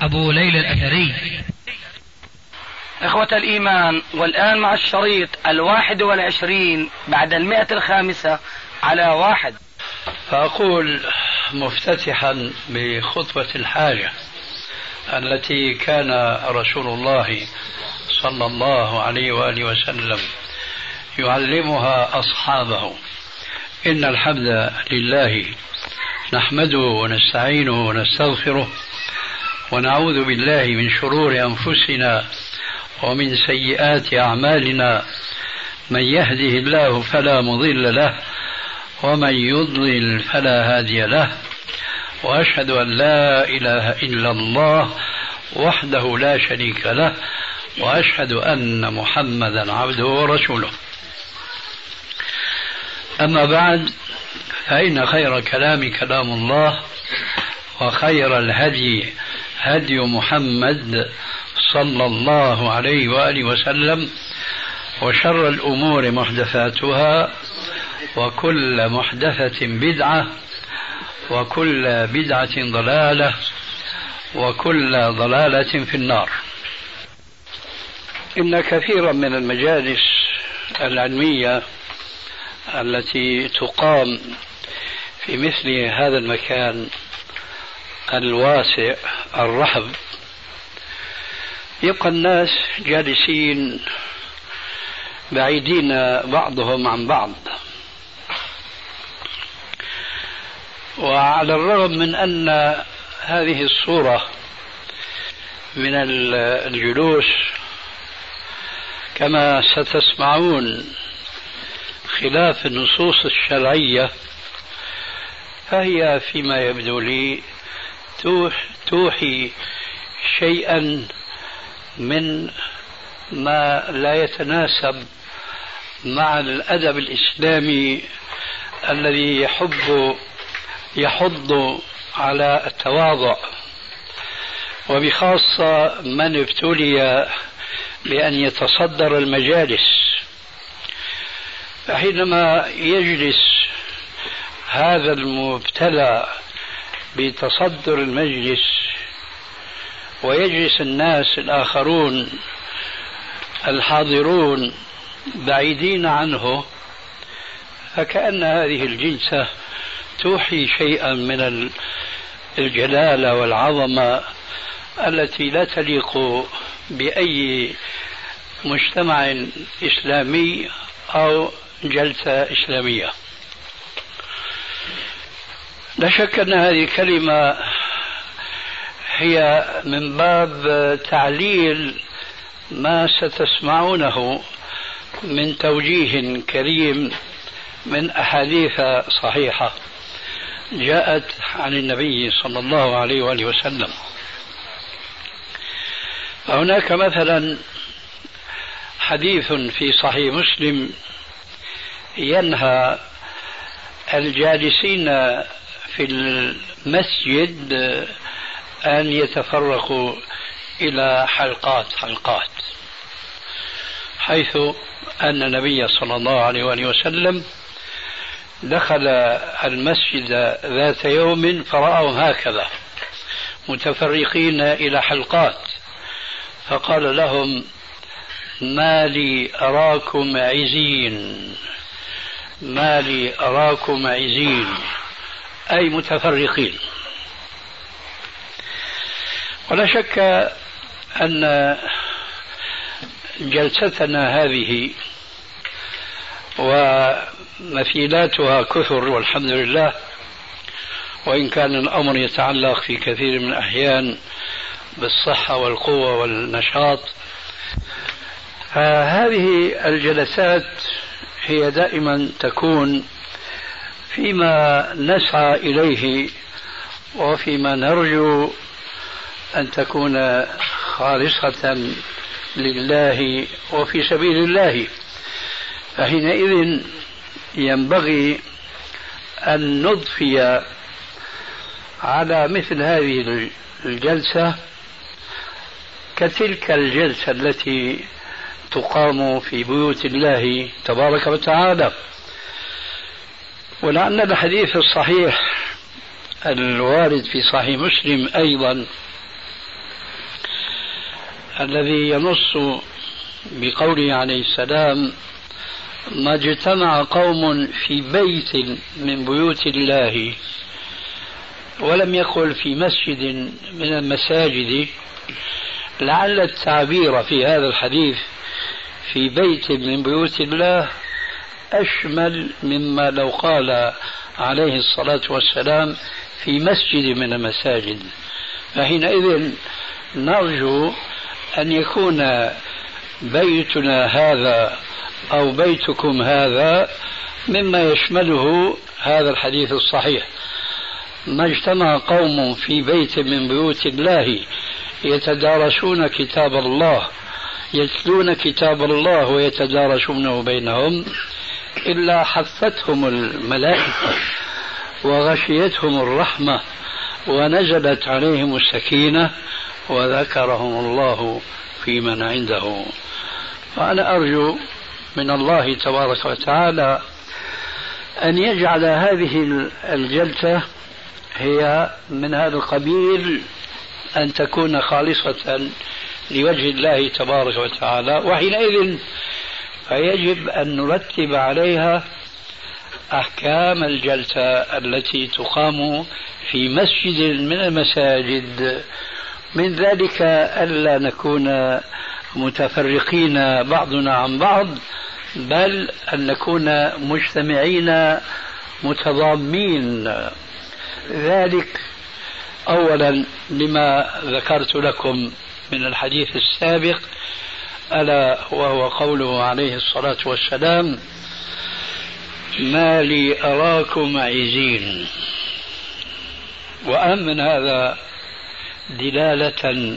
أبو ليلى الأثري. إخوة الإيمان والآن مع الشريط الواحد والعشرين بعد المئة الخامسة على واحد. فأقول مفتتحا بخطبة الحاجة التي كان رسول الله صلى الله عليه وآله وسلم يعلمها أصحابه. إن الحمد لله نحمده ونستعينه ونستغفره ونعوذ بالله من شرور أنفسنا ومن سيئات أعمالنا. من يهده الله فلا مضل له ومن يضلل فلا هادي له. وأشهد أن لا إله إلا الله وحده لا شريك له. وأشهد أن محمدا عبده ورسوله. أما بعد فإن خير كلام كلام الله وخير الهدي هدي محمد صلى الله عليه وآله وسلم وشر الأمور محدثاتها وكل محدثة بدعة وكل بدعة ضلالة وكل ضلالة في النار. إن كثيرا من المجالس العلمية التي تقام في مثل هذا المكان الواسع الرحب يبقى الناس جالسين بعيدين بعضهم عن بعض. وعلى الرغم من أن هذه الصورة من الجلوس كما ستسمعون خلاف النصوص الشرعية فهي فيما يبدو لي توحي شيئا من ما لا يتناسب مع الأدب الإسلامي الذي يحب يحض على التواضع. وبخاصة من ابتلي بأن يتصدر المجالس. فحينما يجلس هذا المبتلى بتصدر المجلس ويجلس الناس الآخرون الحاضرون بعيدين عنه فكأن هذه الجلسة توحي شيئا من الجلالة والعظمة التي لا تليق بأي مجتمع إسلامي أو جلسة إسلامية. لا شك أن هذه الكلمة هي من باب تعليل ما ستسمعونه من توجيه كريم من أحاديث صحيحة جاءت عن النبي صلى الله عليه وآله وسلم. هناك مثلا حديث في صحيح مسلم ينهى الجالسين في المسجد أن يتفرقوا إلى حلقات حلقات حيث أن النبي صلى الله عليه وآله وسلم دخل المسجد ذات يوم فرأوا هكذا متفرقين إلى حلقات فقال لهم ما لي أراكم عزين ما لي أراكم عزين. أي متفرقين. ولا شك أن جلستنا هذه ومثيلاتها كثر والحمد لله. وإن كان الأمر يتعلق في كثير من الأحيان بالصحة والقوة والنشاط. فهذه الجلسات هي دائما تكون فيما نسعى إليه وفيما نرجو أن تكون خالصة لله وفي سبيل الله. فحينئذ ينبغي أن نضفي على مثل هذه الجلسة كتلك الجلسة التي تقام في بيوت الله تبارك وتعالى. ولعل الحديث الصحيح الوارد في صحيح مسلم أيضا الذي ينص بقوله عليه السلام ما اجتمع قوم في بيت من بيوت الله ولم يقل في مسجد من المساجد لعل التعبير في هذا الحديث في بيت من بيوت الله أشمل مما لو قال عليه الصلاة والسلام في مسجد من المساجد. فحينئذ نرجو أن يكون بيتنا هذا أو بيتكم هذا مما يشمله هذا الحديث الصحيح. ما اجتمع قوم في بيت من بيوت الله يتدارسون كتاب الله يتلون كتاب الله ويتدارسونه بينهم إلا حفتهم الملائكة وغشيتهم الرحمة ونزلت عليهم السكينة وذكرهم الله في من عنده. فأنا أرجو من الله تبارك وتعالى أن يجعل هذه الجلسة هي من هذا القبيل أن تكون خالصة لوجه الله تبارك وتعالى. وحينئذ فيجب أن نرتب عليها أحكام الجلسة التي تقام في مسجد من المساجد. من ذلك ألا نكون متفرقين بعضنا عن بعض بل أن نكون مجتمعين متضامين. ذلك أولا لما ذكرت لكم من الحديث السابق ألا وهو قوله عليه الصلاة والسلام ما لي أراكم عزين. وأهم من هذا دلالة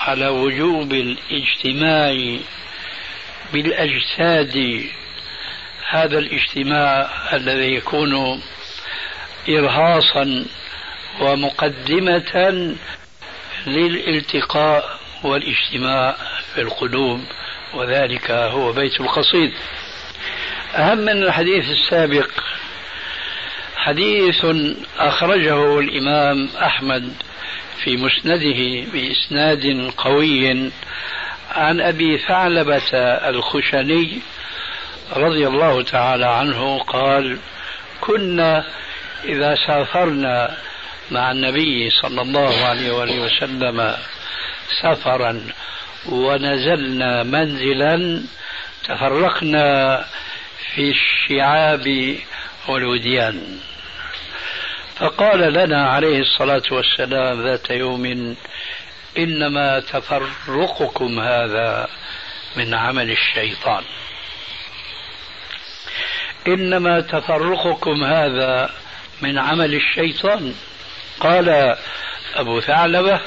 على وجوب الاجتماع بالأجساد هذا الاجتماع الذي يكون إرهاصا ومقدمة للالتقاء والاجتماع في القلوب وذلك هو بيت القصيد. أهم من الحديث السابق حديث أخرجه الإمام أحمد في مسنده بإسناد قوي عن أبي ثعلبة الخشني رضي الله تعالى عنه قال كنا إذا سافرنا مع النبي صلى الله عليه وسلم سفرا ونزلنا منزلا تفرقنا في الشعاب والوديان. فقال لنا عليه الصلاة والسلام ذات يوم إنما تفرقكم هذا من عمل الشيطان. إنما تفرقكم هذا من عمل الشيطان. قال أبو ثعلبة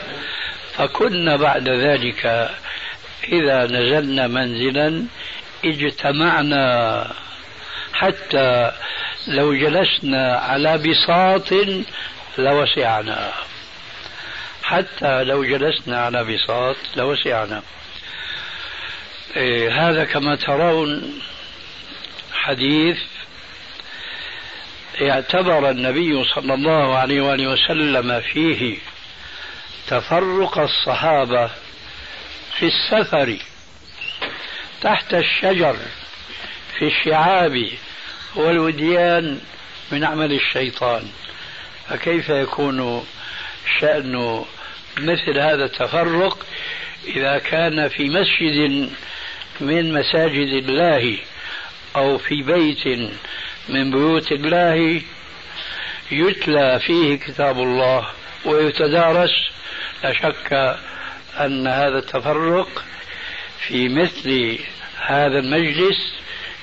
فكنا بعد ذلك إذا نزلنا منزلا اجتمعنا حتى لو جلسنا على بساط لوسعنا. حتى لو جلسنا على بساط لوسعنا. إيه هذا كما ترون حديث اعتبر النبي صلى الله عليه وآله وسلم فيه تفرق الصحابة في السفر تحت الشجر في الشعاب والوديان من عمل الشيطان. فكيف يكون شأن مثل هذا التفرق إذا كان في مسجد من مساجد الله أو في بيت من بيوت الله يتلى فيه كتاب الله ويتدارس لا شك أن هذا التفرق في مثل هذا المجلس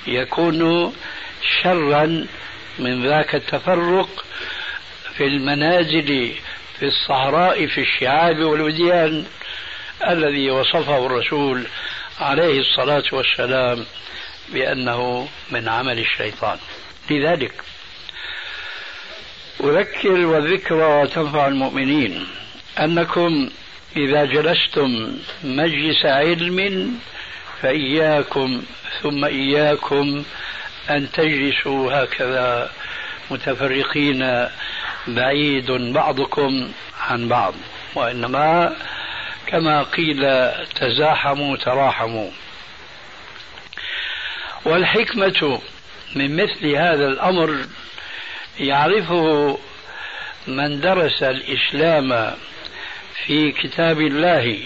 يكون شرا من ذاك التفرق في المنازل في الصحراء في الشعاب والوديان الذي وصفه الرسول عليه الصلاة والسلام بأنه من عمل الشيطان. لذلك أذكر والذكرى تنفع المؤمنين أنكم إذا جلستم مجلس علم فإياكم ثم إياكم أن تجلسوا هكذا متفرقين بعيد بعضكم عن بعض وإنما كما قيل تزاحموا تراحموا. والحكمة من مثل هذا الأمر يعرفه من درس الإسلام في كتاب الله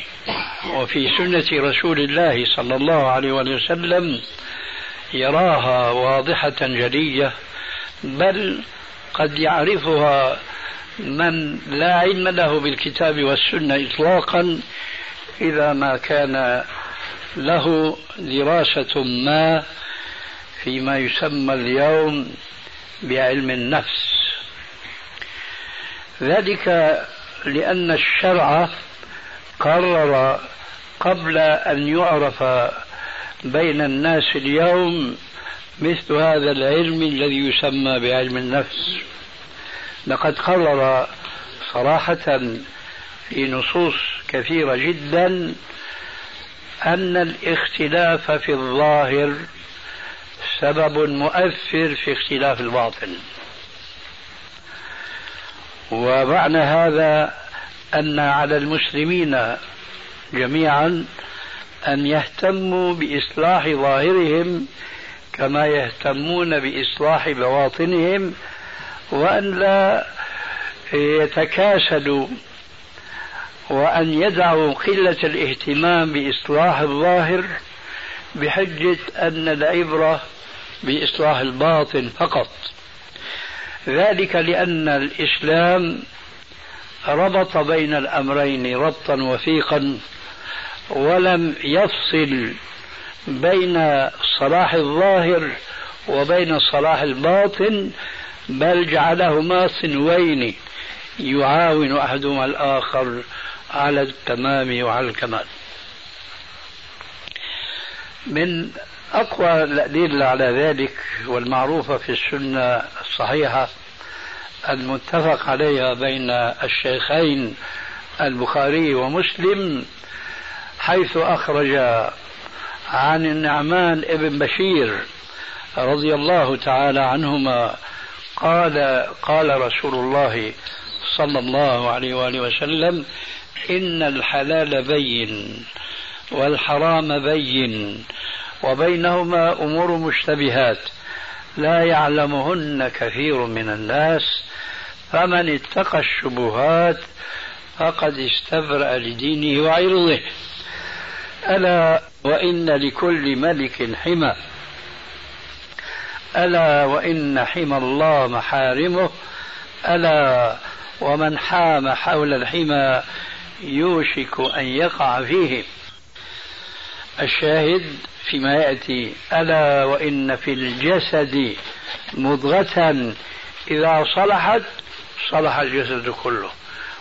وفي سنة رسول الله صلى الله عليه وسلم يراها واضحة جلية بل قد يعرفها من لا علم له بالكتاب والسنة إطلاقا إذا ما كان له دراسة ما فيما يسمى اليوم بعلم النفس. ذلك لأن الشرع قرر قبل أن يعرف بين الناس اليوم مثل هذا العلم الذي يسمى بعلم النفس. لقد قرر صراحة في نصوص كثيرة جدا أن الاختلاف في الظاهر سبب مؤثر في اختلاف الباطن. ومعنى هذا أن على المسلمين جميعا أن يهتموا بإصلاح ظاهرهم كما يهتمون بإصلاح بواطنهم وأن لا يتكاسلوا وأن يدعوا قلة الاهتمام بإصلاح الظاهر بحجة أن العبرة بإصلاح الباطن فقط. ذلك لأن الإسلام ربط بين الأمرين ربطا وثيقا ولم يفصل بين صلاح الظاهر وبين صلاح الباطن بل جعلهما صنوين يعاون أحدهما الآخر على التمام وعلى الكمال. من أقوى الأدلة على ذلك والمعروفه في السنة الصحيحة المتفق عليها بين الشيخين البخاري ومسلم حيث أخرج عن النعمان ابن بشير رضي الله تعالى عنهما قال قال رسول الله صلى الله عليه وآله وسلم إن الحلال بين والحرام بين وبينهما أمور مشتبهات. لا يعلمهن كثير من الناس. فمن اتقى الشبهات فقد استبرأ لدينه وعرضه. ألا وإن لكل ملك حمى. ألا وإن حمى الله محارمه. ألا ومن حام حول الحمى يوشك أن يقع فيه. الشاهد فيما يأتي ألا وإن في الجسد مضغة إذا صلحت صلح الجسد كله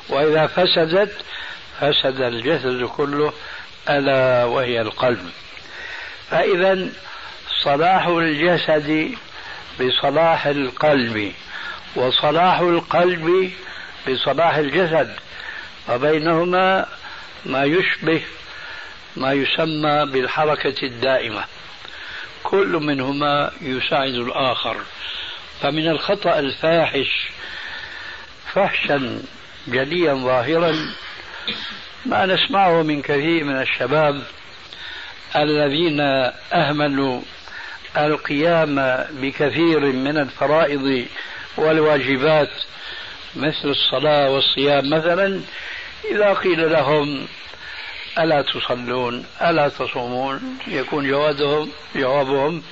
وإذا فسدت فسد الجسد كله ألا وهي القلب. فإذا صلاح الجسد بصلاح القلب وصلاح القلب بصلاح الجسد وبينهما ما يشبه ما يسمى بالحركة الدائمة. كل منهما يساعد الآخر. فمن الخطأ الفاحش فحشا جليا ظاهرا ما نسمعه من كثير من الشباب الذين أهملوا القيام بكثير من الفرائض والواجبات مثل الصلاة والصيام. مثلا إذا قيل لهم ألا تصلون؟ ألا تصومون؟ يكون جوابهم جوابهم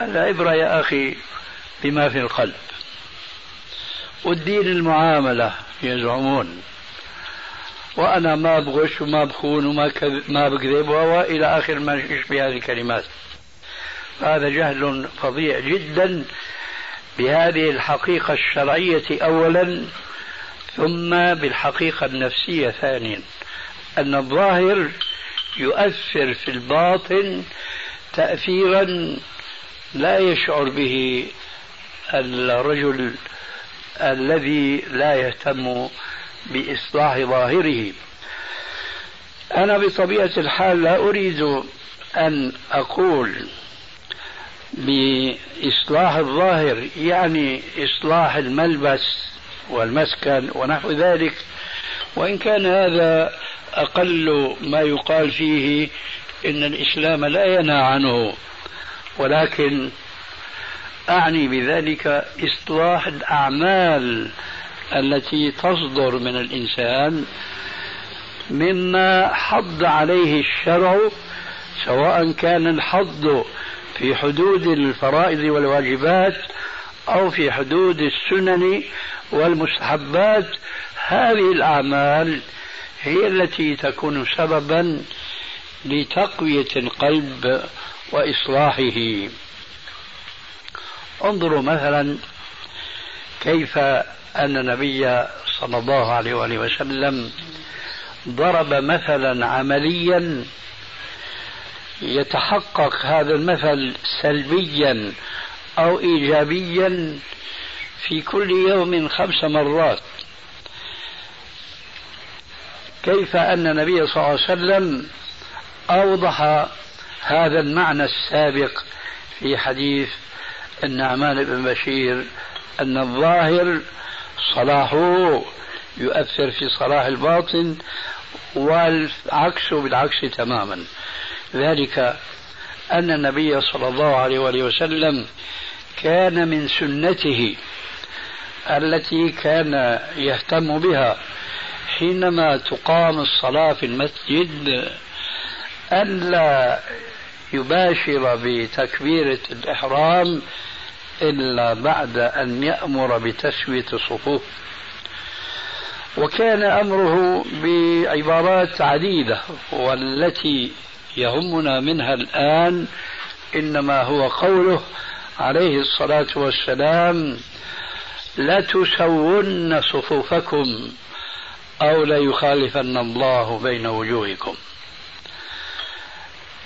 العبره يا أخي بما في القلب. والدين المعاملة يزعمون. وأنا ما بغش وما بخون وما ما بكذب وإلى آخر ما يشبه هذه الكلمات. هذا جهل فظيع جدا بهذه الحقيقة الشرعية أولا ثم بالحقيقة النفسية ثانيا. أن الظاهر يؤثر في الباطن تأثيرا لا يشعر به الرجل الذي لا يهتم بإصلاح ظاهره. أنا بطبيعة الحال لا أريد أن أقول بإصلاح الظاهر يعني إصلاح الملبس والمسكن ونحو ذلك وإن كان هذا أقل ما يقال فيه إن الإسلام لا ينهى عنه ولكن أعني بذلك إصلاح الأعمال التي تصدر من الإنسان مما حض عليه الشرع سواء كان الحض في حدود الفرائض والواجبات أو في حدود السنن والمستحبات. هذه الأعمال هي التي تكون سببا لتقوية القلب وإصلاحه. انظروا مثلا كيف أن النبي صلى الله عليه وآله وسلم ضرب مثلا عمليا يتحقق هذا المثل سلبيا أو إيجابيا في كل يوم خمس مرات. كيف أن النبي صلى الله عليه وسلم أوضح هذا المعنى السابق في حديث النعمان بن بشير أن الظاهر صلاحه يؤثر في صلاح الباطن والعكس بالعكس تماما. ذلك أن النبي صلى الله عليه وآله وسلم كان من سنته التي كان يهتم بها. حينما تقام الصلاة في المسجد ألا يباشر بتكبيرة الإحرام إلا بعد أن يأمر بتسوية الصفوف. وكان أمره بعبارات عديدة والتي يهمنا منها الآن إنما هو قوله عليه الصلاة والسلام لتسون صفوفكم أو ليخالفن الله بين وجوهكم.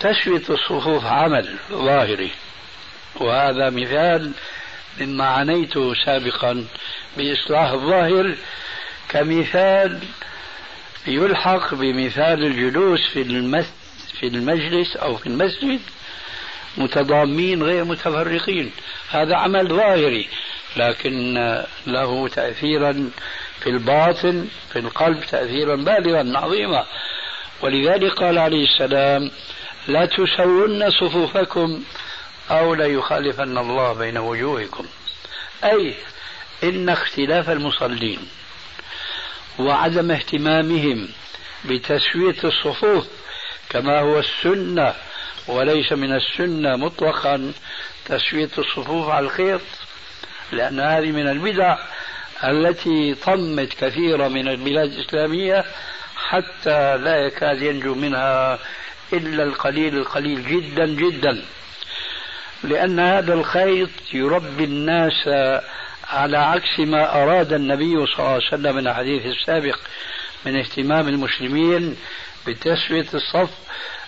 تسوية الصفوف عمل ظاهري. وهذا مثال مما عنيته سابقا بإصلاح الظاهر كمثال يلحق بمثال الجلوس في في المجلس أو في المسجد متضامين غير متفرقين. هذا عمل ظاهري لكن له تأثيرا في الباطن في القلب تأثيرا بالغا عظيما. ولذلك قال عليه السلام لا تسون صفوفكم أو ليخالفن الله بين وجوهكم. أي إن اختلاف المصلين وعدم اهتمامهم بتسوية الصفوف كما هو السنة وليس من السنة مطلقا تسوية الصفوف على الخيط لأن هذه من البدع التي طمت كثيرا من البلاد الإسلامية حتى لا يكاد ينجو منها إلا القليل القليل جدا جدا. لأن هذا الخيط يربي الناس على عكس ما أراد النبي صلى الله عليه وسلم من الحديث السابق من اهتمام المسلمين بتسوية الصف.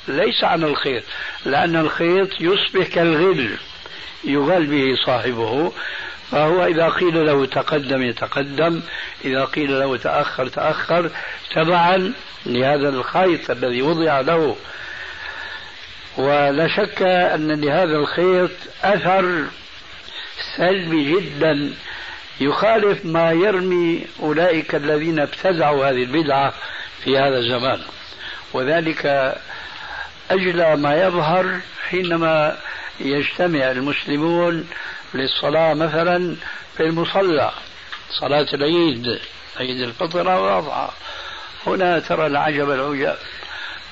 ليس عن الخيط لأن الخيط يصبح كالغل يغل به صاحبه. فهو إذا قيل له تقدم يتقدم إذا قيل له تأخر تأخر تبعا لهذا الخيط الذي وضع له. ولا شك أن لهذا الخيط أثر سلبي جدا. يخالف ما يرمي أولئك الذين ابتدعوا هذه البدعة في هذا الزمان. وذلك أجلى ما يظهر حينما يجتمع المسلمون للصلاة مثلا في المصلى صلاة العيد عيد الفطر والأضحى هنا ترى العجب العجاب.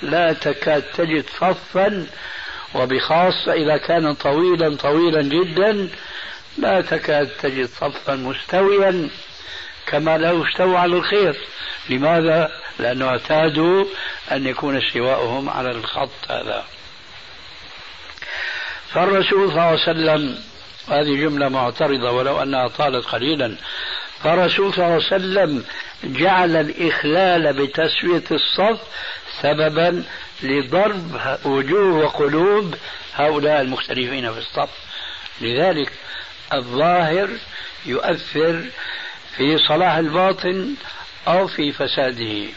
لا تكاد تجد صفا وبخاصة إذا كان طويلا طويلا جدا لا تكاد تجد صفا مستويا كما لو استوى على الخير. لماذا؟ لأنه اعتادوا أن يكون استواؤهم على الخط هذا. فالرسول صلى الله عليه وسلم هذه جملة معترضة ولو أنها طالت قليلا. فالرسول صلى الله عليه وسلم جعل الإخلال بتسوية الصف سببا لضرب وجوه وقلوب هؤلاء المختلفين في الصف. لذلك الظاهر يؤثر في صلاح الباطن أو في فساده.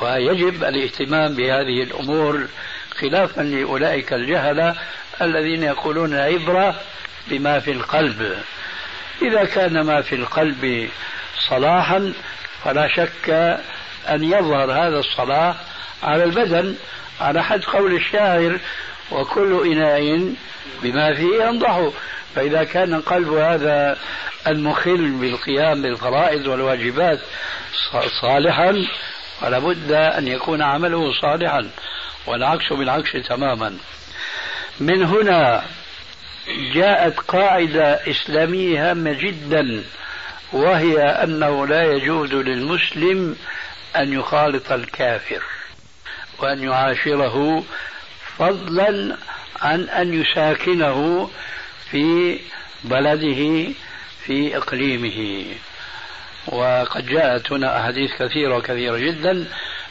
ويجب الاهتمام بهذه الأمور خلافا لأولئك الجهلة الذين يقولون العبرة بما في القلب. إذا كان ما في القلب صلاحا فلا شك أن يظهر هذا الصلاح على البدن على حد قول الشاعر وكل إناء بما فيه ينضح فإذا كان قلب هذا المخل بالقيام بالفرائض والواجبات صالحا فلا بد أن يكون عمله صالحا والعكس بالعكس تماما. من هنا جاءت قاعدة إسلامية هامة جدا وهي أنه لا يجوز للمسلم أن يخالط الكافر وأن يعاشره فضلا عن أن يساكنه في بلده في إقليمه. وقد جاءت هنا أحاديث كثيرة وكثيرة جدا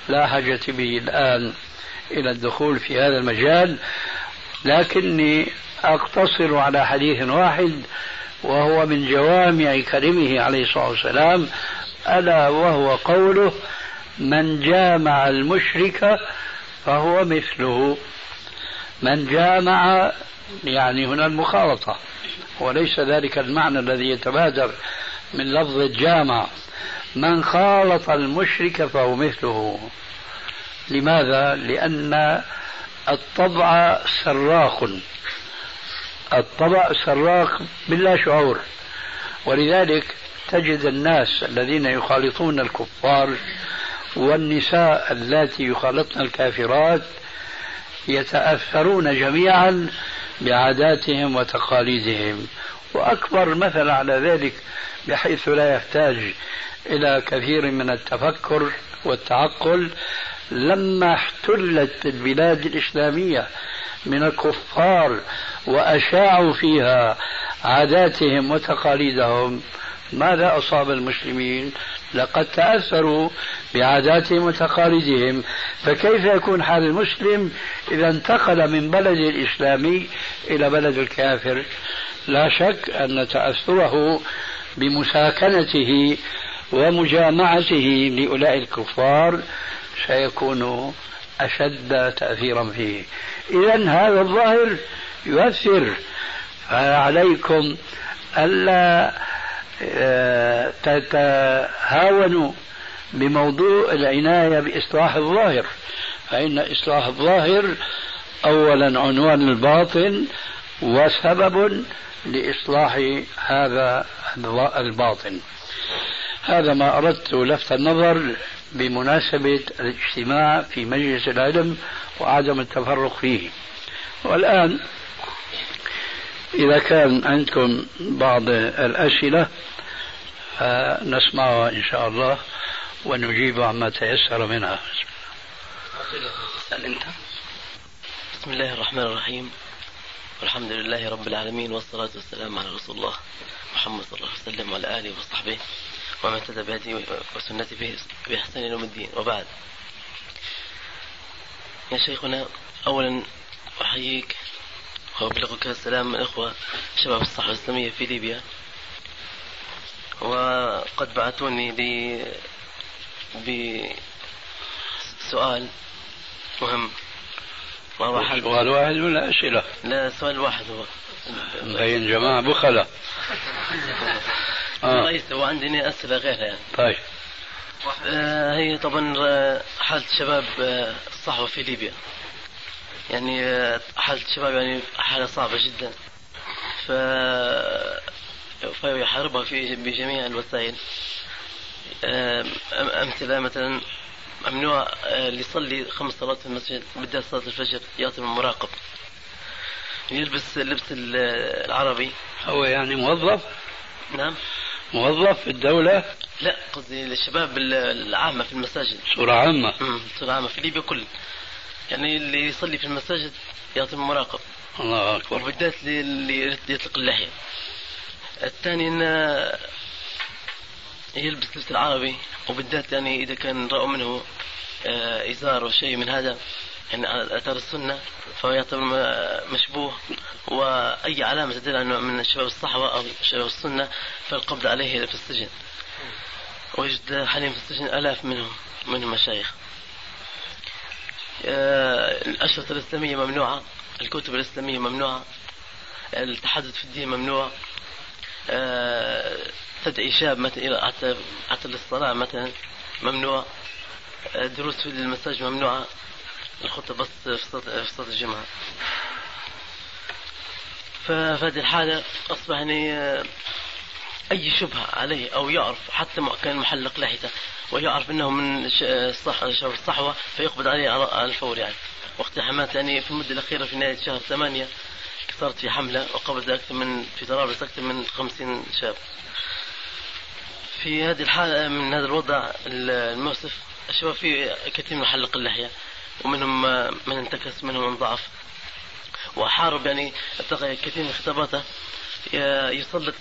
لا حاجة به الآن إلى الدخول في هذا المجال. لكني أقتصر على حديث واحد وهو من جوامع كلمه عليه الصلاة والسلام ألا وهو قوله من جامع المشرك فهو مثله. من جامع يعني هنا المخالطة وليس ذلك المعنى الذي يتبادر من لفظ الجامع. من خالط المشرك فهو مثله. لماذا؟ لأن الطبع سراق. الطبع سراق بلا شعور. ولذلك تجد الناس الذين يخالطون الكفار والنساء اللاتي يخالطن الكافرات يتأثرون جميعا بعاداتهم وتقاليدهم. وأكبر مثل على ذلك بحيث لا يحتاج إلى كثير من التفكر والتعقل لما احتلت البلاد الإسلامية من الكفار وأشاعوا فيها عاداتهم وتقاليدهم ماذا أصاب المسلمين؟ لقد تأثروا بعاداتهم وتقاليدهم فكيف يكون حال المسلم إذا انتقل من بلد الإسلامي إلى بلد الكافر؟ لا شك أن تأثره بمساكنته ومجامعته لأولئك الكفار سيكون أشد تأثيرا فيه. إذا هذا الظاهر يؤثر. فعليكم ألا آه، تتهاونوا بموضوع العناية بإصلاح الظاهر. فإن إصلاح الظاهر أولا عنوان الباطن وسبب لإصلاح هذا الباطن. هذا ما أردت لفت النظر بمناسبة الاجتماع في مجلس العلم وعدم التفرق فيه. والآن إذا كان عندكم بعض الأسئلة فنسمعها إن شاء الله ونجيب عما تيسر منها. بسم الله الرحمن الرحيم. والحمد لله رب العالمين والصلاة والسلام على رسول الله محمد صلى الله عليه وسلم وعلى آله وصحبه. ومن اهتدى بهدي وسنته بإحسان يوم الدين. وبعد. يا شيخنا أولا أحييك وأبلغك السلام من إخوة شباب الصحوة الإسلامية في ليبيا. وقد بعثوني لي بسؤال مهم. وهو سؤال واحد ولا أسئلة؟ لا سؤال واحد هو. مبين جماعة بخلة آه. ليس وعندني أسئلة غيرها يعني. طيب. آه هي طبعا آه، حالة شباب الصحوة في ليبيا. يعني آه، حالة الشباب يعني حالة صعبة جدا. ف فيحاربها في بجميع الوسائل. أمثلة مثلا ممنوع اللي يصلي خمس صلوات في المسجد بالذات صلاة الفجر يعطي المراقب يلبس اللبس العربي. هو يعني موظف؟ نعم. موظف في الدولة؟ لا قصدي الشباب العامة في المساجد. صورة عامة. صورة عامة في ليبيا كل. يعني اللي يصلي في المساجد يعطي المراقب الله أكبر. وبالذات اللي يطلق اللحية. الثاني انه يلبس لبس العربي. وبالذات يعني إذا كان رأوا منه آه، إزار وشيء من هذا. يعني على أثار السنة فهو يعتبر مشبوه وأي علامة تدل أنه من شباب الصحوة أو شباب السنة فالقبض عليه في السجن. ويوجد حاليا في السجن آلاف منهم منهم مشايخ. آه، الأشرطة الإسلامية ممنوعة الكتب الإسلامية ممنوعة التحدث في الدين ممنوع. آه، تدعي شاب مثلا حتى للصلاة مثلا ممنوع. الدروس في المساجد ممنوعة. الخطبة في صلاة الجمعة ففي هذه الحالة أصبح يعني آه، أي شبهة عليه أو يعرف حتى كان محلق لحيته ويعرف أنه من الصح الصحوة فيقبض عليه على الفور يعني. واقتحامات يعني في المدة الأخيرة في نهاية شهر ثمانية صارت في حملة وقبض أكثر من في طرابلس أكثر من خمسين شاب. في هذه الحالة من هذا الوضع المؤسف الشباب في كثير من حلق اللحية ومنهم من انتكس منهم من ضعف. وحارب يعني التقى كثير من خطاباته. يسلط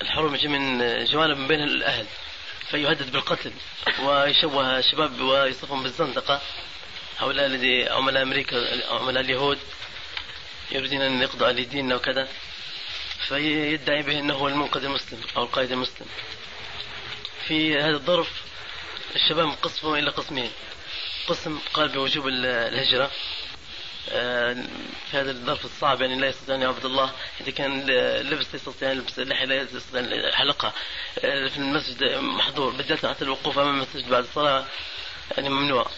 الحروب من جوانب من بين الأهل. فيهدد بالقتل ويشوه الشباب ويصفهم بالزندقة. هؤلاء الذي عملاء أمريكا عملاء اليهود يريدون أن يقضوا على ديننا وكذا. فيدعي به أنه هو المنقذ المسلم أو القائد المسلم. في هذا الظرف الشباب قسموا إلى قسمين. قسم قال بوجوب الهجرة. آه، في هذا الظرف الصعب يعني لا يستطيع أن يعبد الله. إذا كان لبس لا يستطيع أن يلبس اللحية لا يستطيع أن حلقها آه، في المسجد محظور. بالذات حتى الوقوف أمام المسجد بعد الصلاة يعني ممنوع.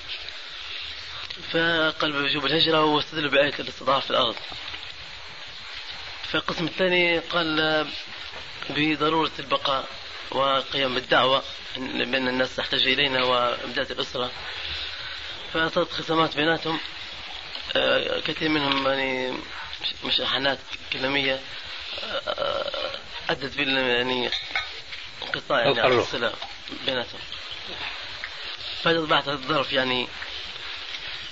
فقال بوجوب الهجرة واستدلوا بآية الاستضعاف في الأرض. فالقسم الثاني قال بضرورة البقاء وقيام بالدعوة بأن الناس تحتاج إلينا وإمداد الأسرة. فصارت خصامات بيناتهم. آه، كثير منهم يعني مشاحنات كلامية. آه، أدت بال يعني انقطاع يعني الصلة بيناتهم. فهذا بعد الظرف يعني.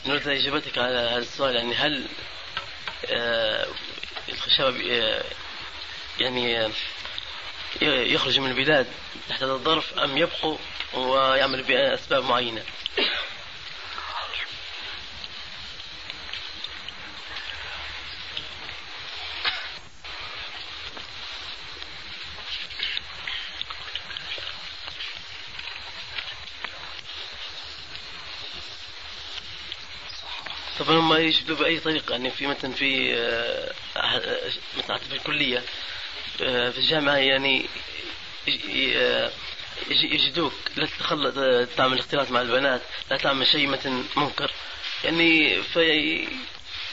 نريد إجابتك على هذا السؤال يعني هل آه، آه، يعني يخرج من البلاد تحت هذا الظرف أم يبقوا ويعمل بأسباب معينة؟ طبعا هم يشدوا باي طريقة يعني في مثلا في آه، مثلا في الكلية آه، في الجامعة يعني آه، يجدوك لا تتخلط تعمل اختلاط مع البنات لا تعمل شيء مثلا منكر. يعني في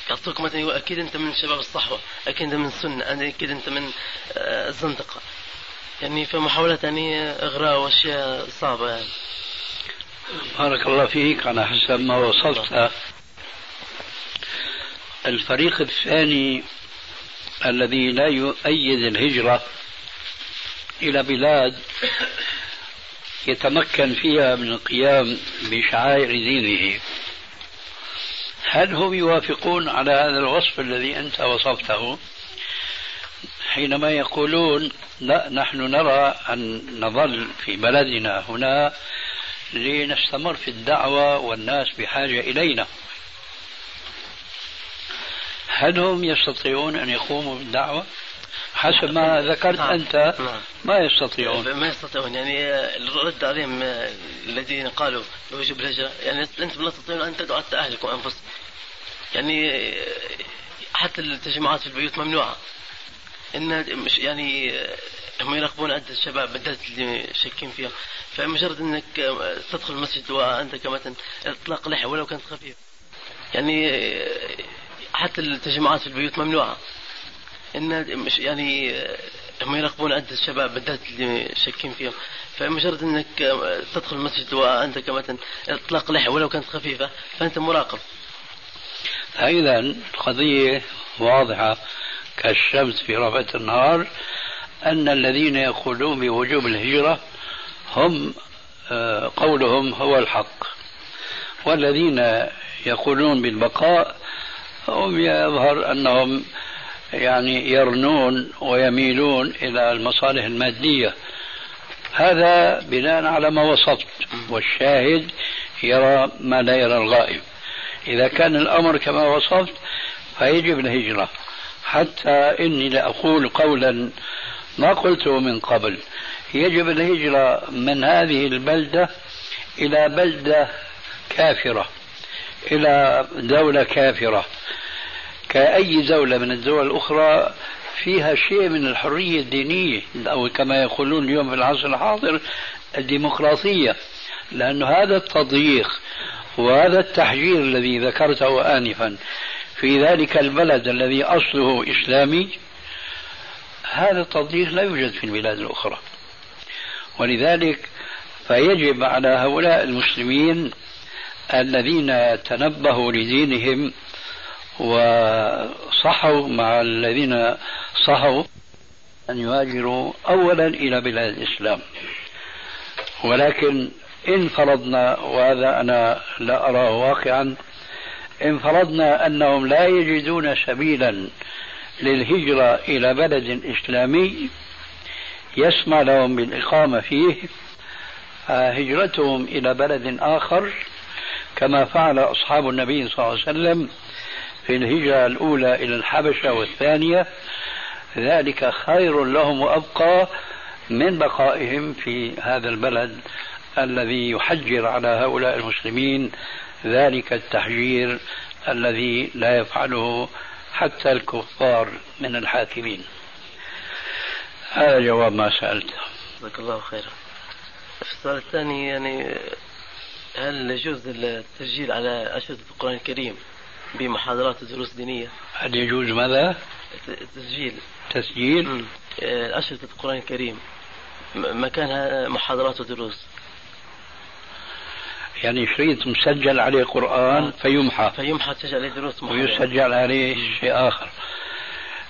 يعطوك مثلا أكيد أنت من شباب الصحوة أكيد أنت من السنة أكيد أنت من الزندقة. يعني فمحاولات يعني إغراء وأشياء صعبة يعني. بارك الله فيك. على حسب ما وصلت. الفريق الثاني الذي لا يؤيد الهجرة إلى بلاد يتمكن فيها من القيام بشعائر دينه. هل هم يوافقون على هذا الوصف الذي أنت وصفته؟ حينما يقولون لا نحن نرى أن نظل في بلدنا هنا لنستمر في الدعوة والناس بحاجة إلينا. هل هم يستطيعون أن يقوموا بالدعوة؟ حسب ما ذكرت نعم. أنت نعم. ما يستطيعون. ما يستطيعون. يعني الرد عليهم الذين قالوا بوجوب الهجرة يعني أنتم لا تستطيعون أن تدعوا حتى أهلكم أنفسكم. يعني حتى التجمعات في البيوت ممنوعة. إن مش يعني هم يراقبون عدة الشباب بالذات اللي شاكين فيها. فمجرد إنك تدخل المسجد وأنت كمثلا إطلاق لحية ولو كانت خفيفة. يعني حتى التجمعات في البيوت ممنوعة. إن مش يعني هم يراقبون عدة الشباب بالذات اللي شاكين فيهم. فمجرد إنك تدخل المسجد وأنت كمثلا إطلاق لحية ولو كانت خفيفة فأنت مراقب. اذا القضية واضحة كالشمس في رفعة النهار أن الذين يقولون بوجوب الهجرة هم آه، قولهم هو الحق. والذين يقولون بالبقاء هم يظهر أنهم يعني يرنون ويميلون إلى المصالح المادية. هذا بناء على ما وصفت والشاهد يرى ما لا يرى الغائب. إذا كان الأمر كما وصفت فيجب الهجرة. حتى إني لأقول قولا ما قلته من قبل. يجب الهجرة من هذه البلدة إلى بلدة كافرة. إلى دولة كافرة. كأي دولة من الدول الأخرى فيها شيء من الحرية الدينية أو كما يقولون اليوم في العصر الحاضر الديمقراطية. لأن هذا التضييق وهذا التحجير الذي ذكرته آنفا في ذلك البلد الذي أصله إسلامي هذا التضييق لا يوجد في البلاد الأخرى. ولذلك فيجب على هؤلاء المسلمين الذين تنبهوا لدينهم وصحوا مع الذين صحوا أن يهاجروا أولا إلى بلاد الإسلام. ولكن إن فرضنا وهذا أنا لا أراه واقعا إن فرضنا أنهم لا يجدون سبيلا للهجرة إلى بلد إسلامي يسمع لهم بالإقامة فيه هجرتهم إلى بلد آخر كما فعل أصحاب النبي صلى الله عليه وسلم في الهجرة الأولى إلى الحبشة والثانية. ذلك خير لهم وأبقى من بقائهم في هذا البلد الذي يحجر على هؤلاء المسلمين. ذلك التحجير الذي لا يفعله حتى الكفار من الحاكمين. هذا جواب ما سألته جزاك الله خيرا. السؤال الثاني يعني هل يجوز التسجيل على أشرطة القرآن الكريم بمحاضرات ودروس دينية؟ هل يجوز ماذا؟ تسجيل تسجيل؟ أشرطة القرآن الكريم مكانها محاضرات ودروس يعني شريط مسجل عليه قرآن آه. فيمحى فيمحى تسجل عليه دروس. ويسجل عليه شيء آخر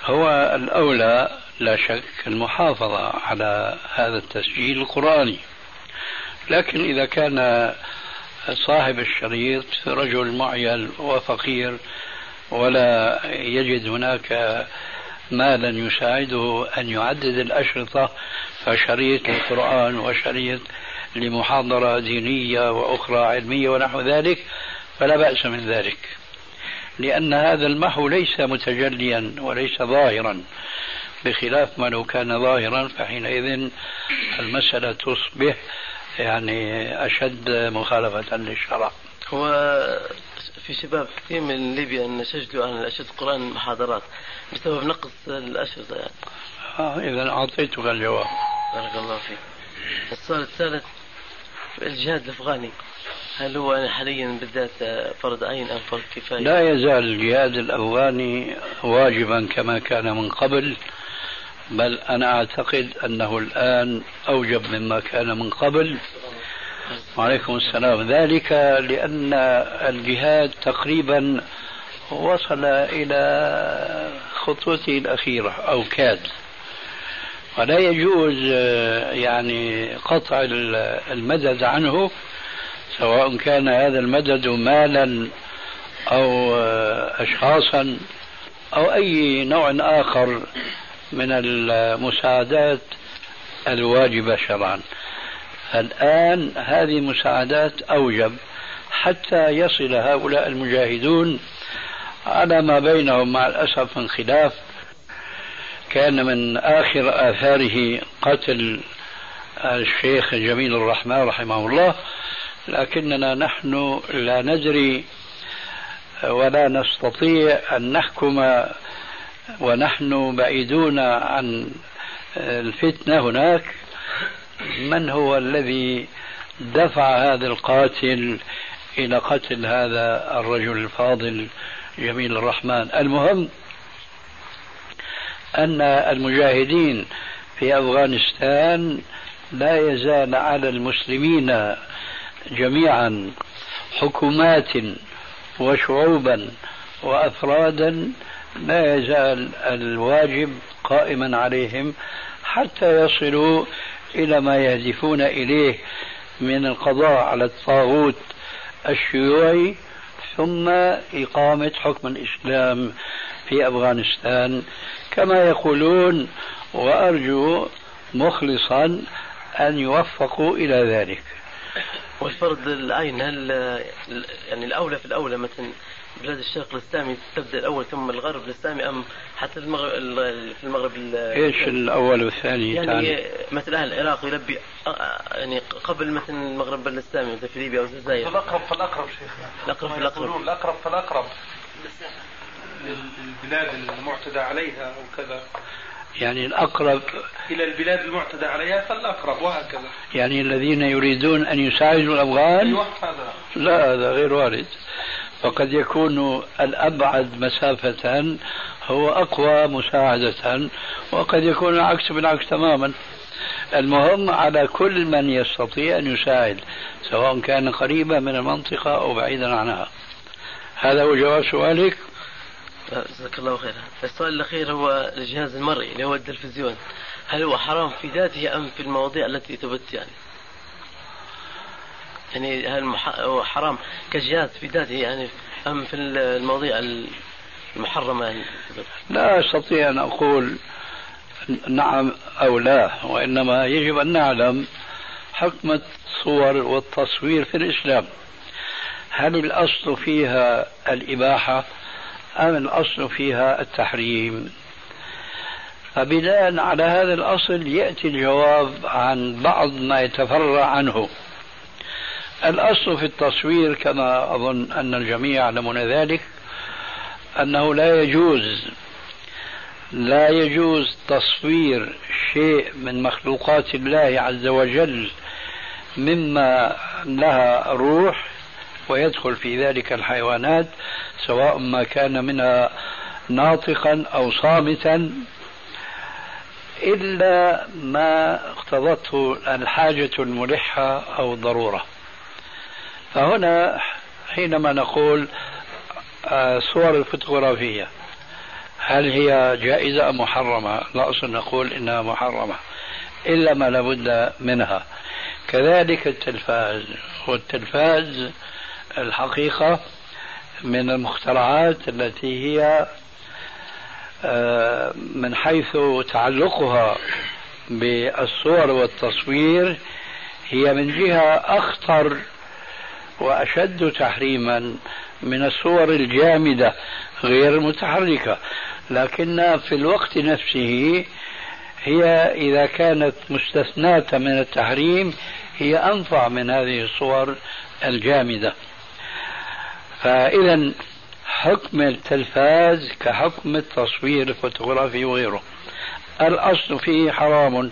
هو الأولى لا شك المحافظة على هذا التسجيل القرآني لكن إذا كان صاحب الشريط رجل معيل وفقير ولا يجد هناك مالا يساعده أن يعدد الأشرطة فشريط للقرآن وشريط لمحاضرة دينية وأخرى علمية ونحو ذلك فلا بأس من ذلك. لأن هذا المحو ليس متجليا وليس ظاهرا بخلاف ما لو كان ظاهرا فحينئذ المسألة تصبح يعني أشد مخالفة للشرع هو في شباب كثير من ليبيا أن سجلوا عن أشد القرآن محاضرات بسبب نقص الأشرطة يعني. آه إذا أعطيتك الجواب بارك الله فيك السؤال الثالث الجهاد الأفغاني هل هو حاليا بالذات فرض عين أم فرض كفاية؟ لا يزال الجهاد الأفغاني واجبا كما كان من قبل بل أنا أعتقد أنه الآن أوجب مما كان من قبل. وعليكم السلام. ذلك لأن الجهاد تقريبا وصل إلى خطوته الأخيرة أو كاد. ولا يجوز يعني قطع المدد عنه سواء كان هذا المدد مالا أو أشخاصا أو أي نوع آخر. من المساعدات الواجبة شرعا. الآن هذه المساعدات أوجب حتى يصل هؤلاء المجاهدون على ما بينهم مع الأسف من خلاف. كان من آخر آثاره قتل الشيخ جميل الرحمن رحمه الله لكننا نحن لا ندري ولا نستطيع أن نحكم ونحن بعيدون عن الفتنة هناك. من هو الذي دفع هذا القاتل إلى قتل هذا الرجل الفاضل جميل الرحمن؟ المهم أن المجاهدين في أفغانستان لا يزال على المسلمين جميعا حكومات وشعوبا وافرادا لا يزال الواجب قائما عليهم حتى يصلوا إلى ما يهدفون إليه من القضاء على الطاغوت الشيوعي ثم إقامة حكم الإسلام في أفغانستان. كما يقولون وأرجو مخلصا أن يوفقوا إلى ذلك. والفرض العين هل يعني الأولى في الأولى مثلا بلاد الشرق الإسلامي تبدأ الأول ثم الغرب الإسلامي أم حتى المغرب في المغرب إيش الأول والثاني؟ يعني تاني. مثل أهل العراق يلبي يعني قبل مثل المغرب الإسلامي مثل في ليبيا أو الجزائر الأقرب فالأقرب شيخنا الأقرب فالأقرب الأقرب. فالأقرب للبلاد المعتدى عليها أو كذا. يعني الأقرب إلى البلاد المعتدى عليها فالأقرب وهكذا. يعني الذين يريدون أن يساعدوا الأفغان؟ أيوة هذا. لا هذا غير وارد. وقد يكون الأبعد مسافة هو أقوى مساعدة وقد يكون العكس بالعكس تماما. المهم على كل من يستطيع أن يساعد سواء كان قريبا من المنطقة أو بعيدا عنها. هذا هو جواب سؤالك؟ جزاك الله خيرا. السؤال الأخير هو الجهاز المرئي اللي هو التلفزيون. هل هو حرام في ذاته أم في المواضيع التي تبث يعني؟ يعني هل حرام كجهاز في ذاته يعني أم في المواضيع المحرمة يعني؟ لا أستطيع أن أقول نعم أو لا وإنما يجب أن نعلم حكم الصور والتصوير في الإسلام. هل الأصل فيها الإباحة أم الأصل فيها التحريم؟ فبناء على هذا الأصل يأتي الجواب عن بعض ما يتفرع عنه. الأصل في التصوير كما أظن أن الجميع يعلمون ذلك أنه لا يجوز لا يجوز تصوير شيء من مخلوقات الله عز وجل مما لها روح ويدخل في ذلك الحيوانات سواء ما كان منها ناطقا أو صامتا إلا ما اقتضته الحاجة الملحة أو الضروره فهنا حينما نقول آه، صور الفوتوغرافية هل هي جائزة أم محرمة؟ لا اصل نقول إنها محرمة إلا ما لابد منها كذلك التلفاز والتلفاز الحقيقة من المخترعات التي هي آه، من حيث تعلقها بالصور والتصوير هي من جهة أخطر وأشد تحريما من الصور الجامدة غير المتحركة لكن في الوقت نفسه هي إذا كانت مستثناة من التحريم هي أنفع من هذه الصور الجامدة. فإذا حكم التلفاز كحكم التصوير الفوتوغرافي وغيره. الأصل فيه حرام.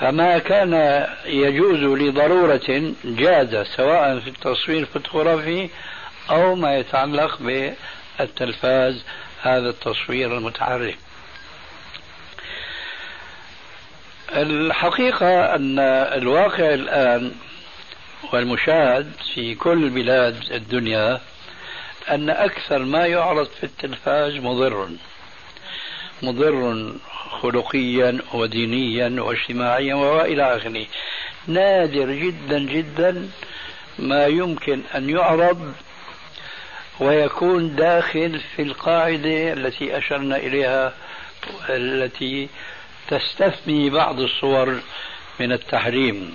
فما كان يجوز لضرورة جاز سواء في التصوير الفوتوغرافي أو ما يتعلق بالتلفاز هذا التصوير المتحرك. الحقيقة أن الواقع الآن والمشاهد في كل بلاد الدنيا أن أكثر ما يعرض في التلفاز مضر مضر خلقيا ودينيا واجتماعيا وإلى آخره. نادر جدا جدا ما يمكن أن يعرض ويكون داخل في القاعدة التي أشرنا إليها التي تستثني بعض الصور من التحريم.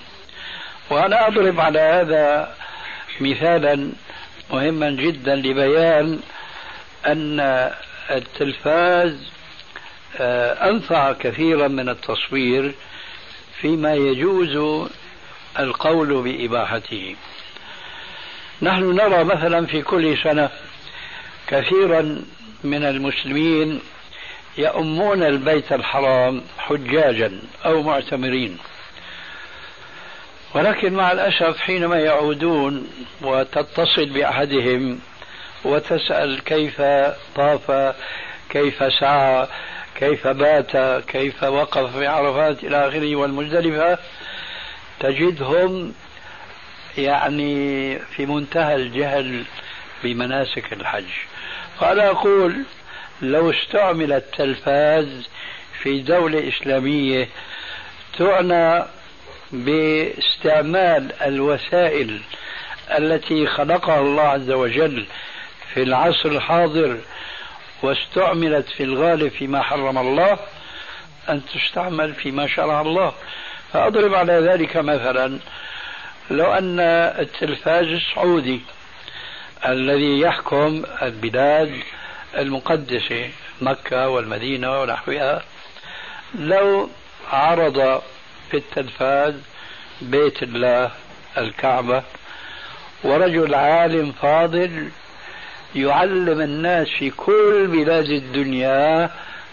وأنا أضرب على هذا مثالا مهما جدا لبيان أن التلفاز أنفع كثيرا من التصوير فيما يجوز القول بإباحته. نحن نرى مثلا في كل سنة كثيرا من المسلمين يؤمون البيت الحرام حجاجا أو معتمرين. ولكن مع الأسف حينما يعودون وتتصل بأحدهم وتسأل كيف طاف كيف سعى كيف بات كيف وقف في عرفات إلى آخره والمزدلفة تجدهم يعني في منتهى الجهل بمناسك الحج. فأنا أقول لو استعمل التلفاز في دولة إسلامية تعنى باستعمال الوسائل التي خلقها الله عز وجل في العصر الحاضر واستعملت في الغالب فيما حرم الله أن تستعمل فيما شرع الله. فأضرب على ذلك مثلا لو أن التلفاز السعودي الذي يحكم البلاد المقدسة مكة والمدينة ونحوها لو عرض في التلفاز بيت الله الكعبة ورجل عالم فاضل يعلم الناس في كل بلاد الدنيا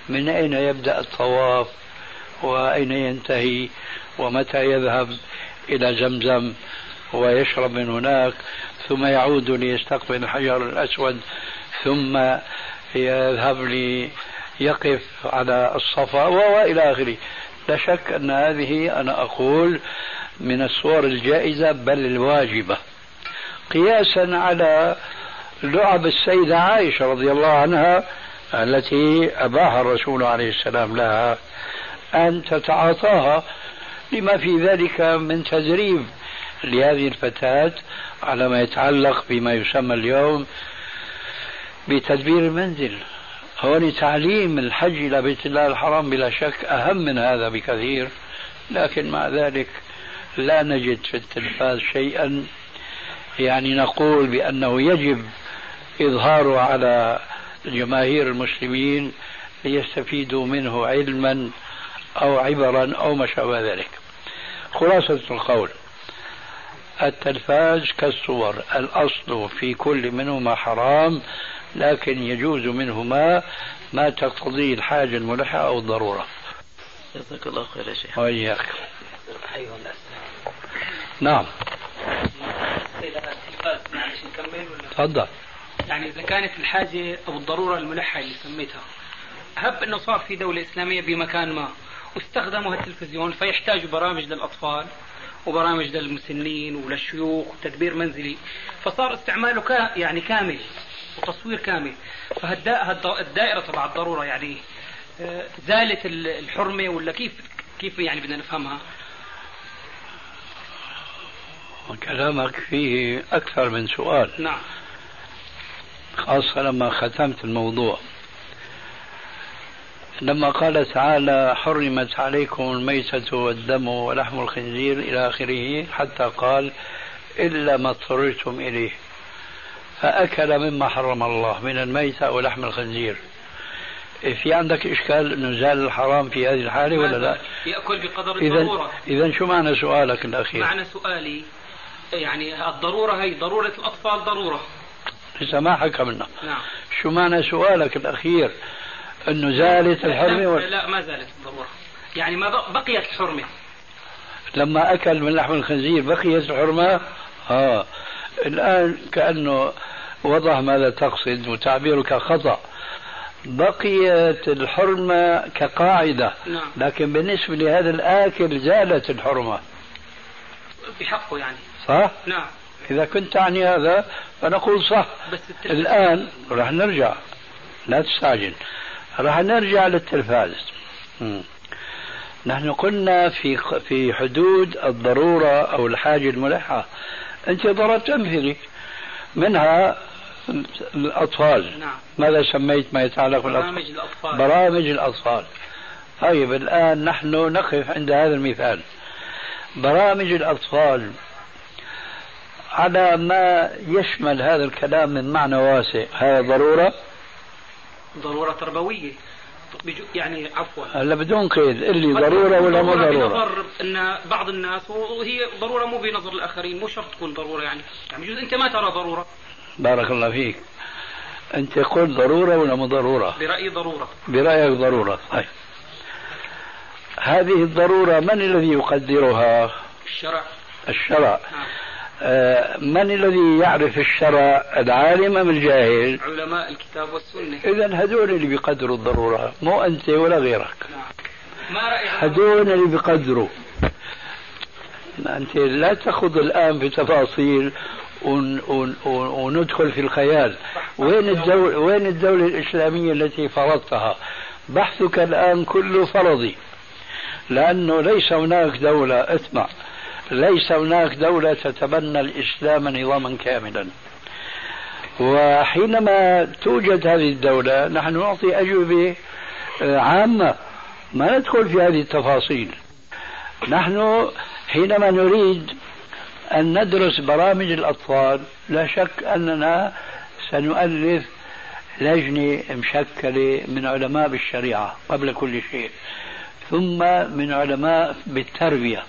من أين يبدأ الطواف وأين ينتهي ومتى يذهب إلى زمزم ويشرب من هناك ثم يعود ليستقبل الحجر الأسود ثم يذهب ليقف على الصفا وإلى آخره. لا شك أن هذه أنا أقول من الصور الجائزة بل الواجبة. قياسا على لعب السيدة عائشة رضي الله عنها التي أباها الرسول عليه السلام لها أن تتعاطاها لما في ذلك من تدريب لهذه الفتاة على ما يتعلق بما يسمى اليوم بتدبير المنزل هون تعليم الحج إلى بيت الله الحرام بلا شك أهم من هذا بكثير لكن مع ذلك لا نجد في التلفاز شيئا يعني نقول بأنه يجب إظهاره على جماهير المسلمين ليستفيدوا منه علما أو عبرا أو ما شابه ذلك. خلاصة القول التلفاز كالصور الأصل في كل منهما حرام لكن يجوز منهما ما تقتضيه الحاجة الملحة أو الضرورة. جزاك الله خير يا شيخ. وإياك. أيوة. نعم. تفضل. يعني إذا كانت الحاجة أو الضرورة الملحة اللي سميتها هب أنه صار في دولة إسلامية بمكان ما واستخدموا التلفزيون فيحتاجوا برامج للأطفال وبرامج للمسنين وللشيوخ وتدبير منزلي فصار استعماله كا يعني كامل وتصوير كامل. فالدائرة تبع الضرورة يعني آه، زالت الحرمة ولا كيف كيف يعني بدنا نفهمها؟ كلامك فيه أكثر من سؤال. نعم. خاصة لما ختمت الموضوع. لما قال تعالى حرمت عليكم الميتة والدم ولحم الخنزير إلى آخره حتى قال إلا ما اضطررتم إليه. فأكل مما حرم الله من الميتة ولحم الخنزير. في عندك إشكال أنه زال الحرام في هذه الحالة ولا لا؟ يأكل بقدر الضرورة. إذا شو معنى سؤالك الأخير؟ معنى سؤالي يعني الضرورة هي ضرورة الأطفال ضرورة. لسه ما حكمنا نعم. شو معنى سؤالك الأخير؟ أنه زالت الحرمة ولا لا ما زالت الضرورة يعني ما بقيت الحرمة. لما أكل من لحم الخنزير بقيت الحرمة؟ آه. الآن كأنه وضح ماذا تقصد وتعبيرك خطأ. بقيت الحرمة كقاعدة. نعم. لكن بالنسبة لهذا الآكل زالت الحرمة. بحقه يعني. صح؟ نعم. إذا كنت تعني هذا فنقول صح. بس الآن راح نرجع. لا تستعجل راح نرجع للتلفاز. نحن قلنا في في حدود الضرورة أو الحاجة الملحة. أنت ضربت أمثلة. منها الأطفال. نعم. ماذا سميت؟ ما يتعلق بالأطفال. برامج الأطفال. برامج الأطفال. طيب الآن نحن نقف عند هذا المثال. برامج الأطفال على ما يشمل هذا الكلام من معنى واسع. هذا ضرورة؟ ضرورة تربوية. يعني عفوا. هلا بدون قيد اللي ضرورة ولا مو ضرورة؟ بنظر إن بعض الناس وهي ضرورة مو بنظر الآخرين مو شرط تكون ضرورة يعني. يعني يجوز أنت ما ترى ضرورة. بارك الله فيك. أنت قلت ضرورة ولا مو ضرورة؟ برأيي ضرورة. برأيك ضرورة. طيب. هذه الضرورة من الذي يقدرها؟ الشرع. الشرع. نعم. آه من الذي يعرف الشرع العالم أم الجاهل؟ علماء الكتاب والسنة. إذا هذول اللي بيقدروا الضرورة مو أنت ولا غيرك. نعم. ما رأيك؟ هذول اللي بيقدروا أنت لا تخوض الآن في تفاصيل ون ون وندخل في الخيال. وين الدولة وين الدولة الإسلامية التي فرضتها؟ بحثك الآن كله فرضي. لأنه ليس هناك دولة اسمع ليس هناك دولة تتبنى الإسلام نظاما كاملا. وحينما توجد هذه الدولة نحن نعطي أجوبة آه، عامة. ما ندخل في هذه التفاصيل. نحن حينما نريد أن ندرس برامج الأطفال لا شك أننا سنؤلف لجنة مشكلة من علماء بالشريعة قبل كل شيء ثم من علماء بالتربية.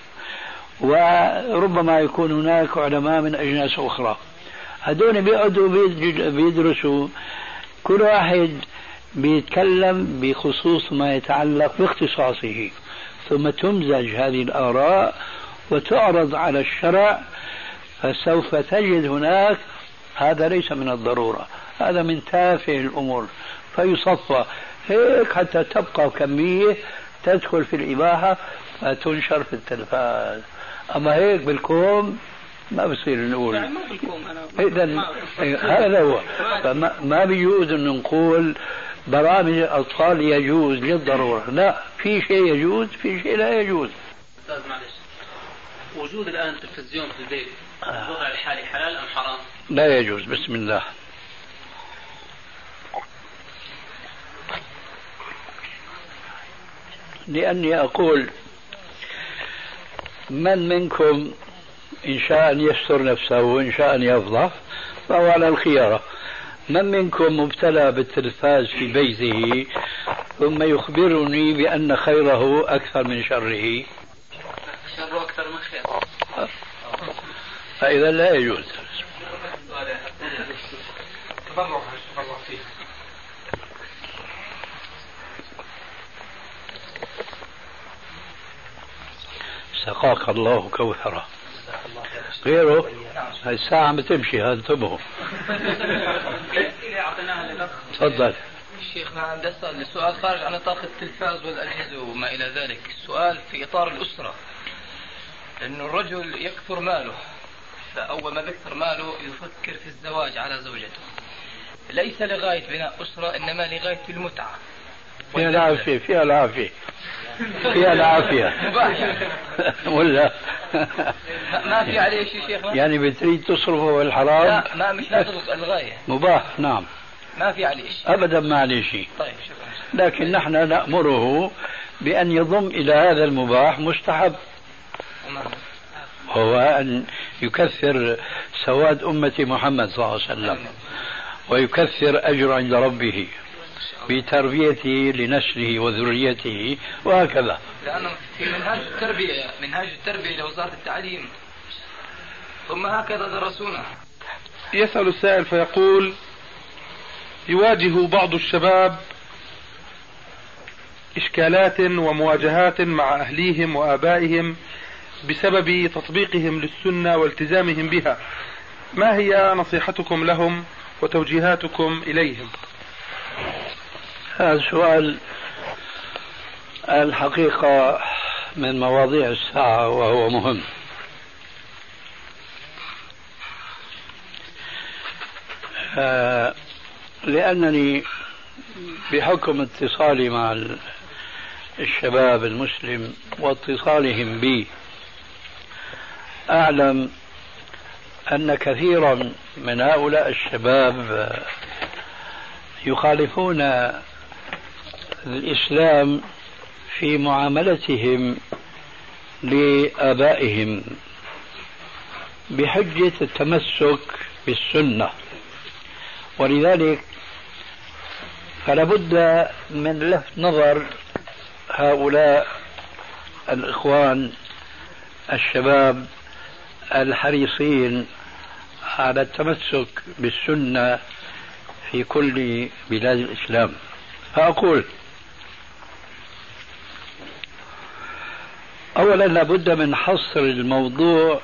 وربما يكون هناك علماء من أجناس أخرى. هذول بيقعدوا بيدرسوا. كل واحد بيتكلم بخصوص ما يتعلق باختصاصه. ثم تمزج هذه الآراء وتعرض على الشرع فسوف تجد هناك. هذا ليس من الضرورة. هذا من تافه الأمور. فيصفى. هيك حتى تبقى كمية تدخل في الإباحة فتنشر في التلفاز. أما هيك بالكوم ما بصير نقول. يعني ما بالكوم أنا. إذا هذا هو. فما ما بيجوز أن نقول برامج الأطفال يجوز للضرورة. لا في شيء يجوز في شيء لا يجوز. أستاذ معلش. وجود الآن تلفزيون في البيت الوضع الحالي حلال أم حرام؟ لا يجوز بسم الله. لأني أقول من منكم إن شاء أن يستر نفسه وإن شاء أن يفضح فهو على الخيارة. من منكم مبتلى بالتلفاز في بيته ثم يخبرني بأن خيره أكثر من شره. شره أكثر من خيره. فإذا لا يجوز. تبرع تبرع فيه. سقاك الله كوثرة غيره هاي الساعة عم بتمشي هذا انتبهوا تفضل شيخنا أسأل السؤال خارج عن نطاق التلفاز والأجهزة وما إلى ذلك، السؤال في إطار الأسرة. انه الرجل يكثر ماله فأول ما بيكثر ماله يفكر في الزواج على زوجته. ليس لغاية بناء أسرة إنما لغاية المتعة. فيها العافية فيها العافية فيها العافية ولا؟ ما في عليه شيء شيخنا يعني بتريد تصرفه بالحرام؟ لا ما مش لازم الغاية. مباح نعم. ما في عليه شيء. أبدا ما عليه شيء. طيب شكرا. لكن نحن نأمره بأن يضم إلى هذا المباح مستحب. هو أن يكثر سواد أمة محمد صلى الله عليه وسلم ويكثر أجر عند ربه. بتربيته لنسله وذريته وهكذا. لأنه في منهاج التربية منهاج التربية لوزارة التعليم. ثم هكذا درسونا. يسأل السائل فيقول يواجه بعض الشباب إشكالات ومواجهات مع أهليهم وآبائهم بسبب تطبيقهم للسنة والتزامهم بها. ما هي نصيحتكم لهم وتوجيهاتكم إليهم؟ هذا سؤال الحقيقة من مواضيع الساعة وهو مهم. آه، لأنني بحكم اتصالي مع الشباب المسلم واتصالهم بي أعلم أن كثيرا من هؤلاء الشباب يخالفون الإسلام في معاملتهم لآبائهم بحجة التمسك بالسنة. ولذلك فلا بد من لفت نظر هؤلاء الإخوان الشباب الحريصين على التمسك بالسنة في كل بلاد الإسلام. فأقول أولا لابد من حصر الموضوع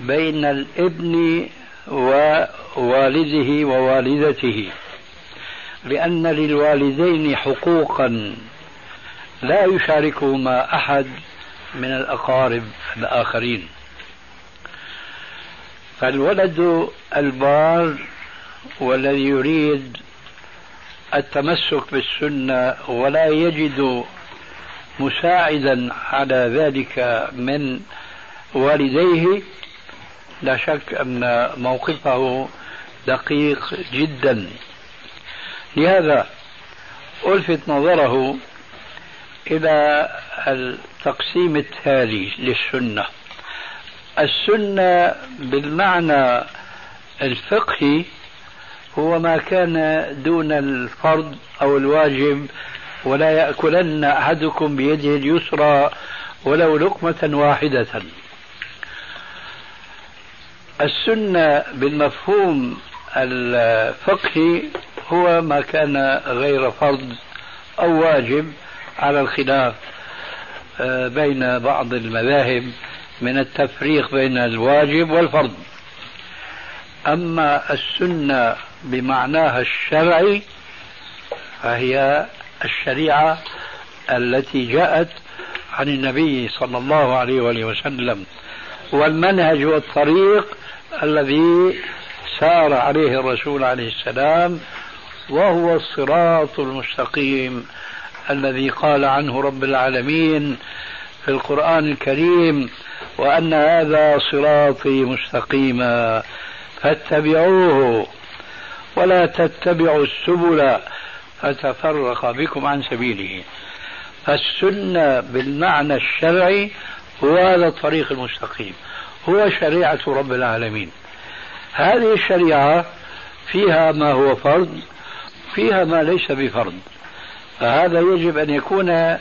بين الابن ووالده ووالدته لأن للوالدين حقوقا لا يشاركهما أحد من الأقارب الآخرين. فالولد البار والذي يريد التمسك بالسنة ولا يجد مساعدا على ذلك من والديه. لا شك أن موقفه دقيق جدا. لهذا ألفت نظره إلى التقسيم التالي للسنة. السنة بالمعنى الفقهي هو ما كان دون الفرض أو الواجب ولا يأكلن أحدكم بيده اليسرى ولو لقمة واحدة. السنة بالمفهوم الفقهي هو ما كان غير فرض أو واجب على الخلاف آه، بين بعض المذاهب من التفريق بين الواجب والفرض. أما السنة بمعناها الشرعي فهي الشريعة التي جاءت عن النبي صلى الله عليه وآله وسلم والمنهج والطريق الذي سار عليه الرسول عليه السلام وهو الصراط المستقيم الذي قال عنه رب العالمين في القرآن الكريم وأن هذا صراطي مستقيما فاتبعوه. ولا تتبعوا السبل فتفرق بكم عن سبيله. فالسنة بالمعنى الشرعي هو هذا الطريق المستقيم هو شريعة رب العالمين. هذه الشريعة فيها ما هو فرض فيها ما ليس بفرض. فهذا يجب أن يكون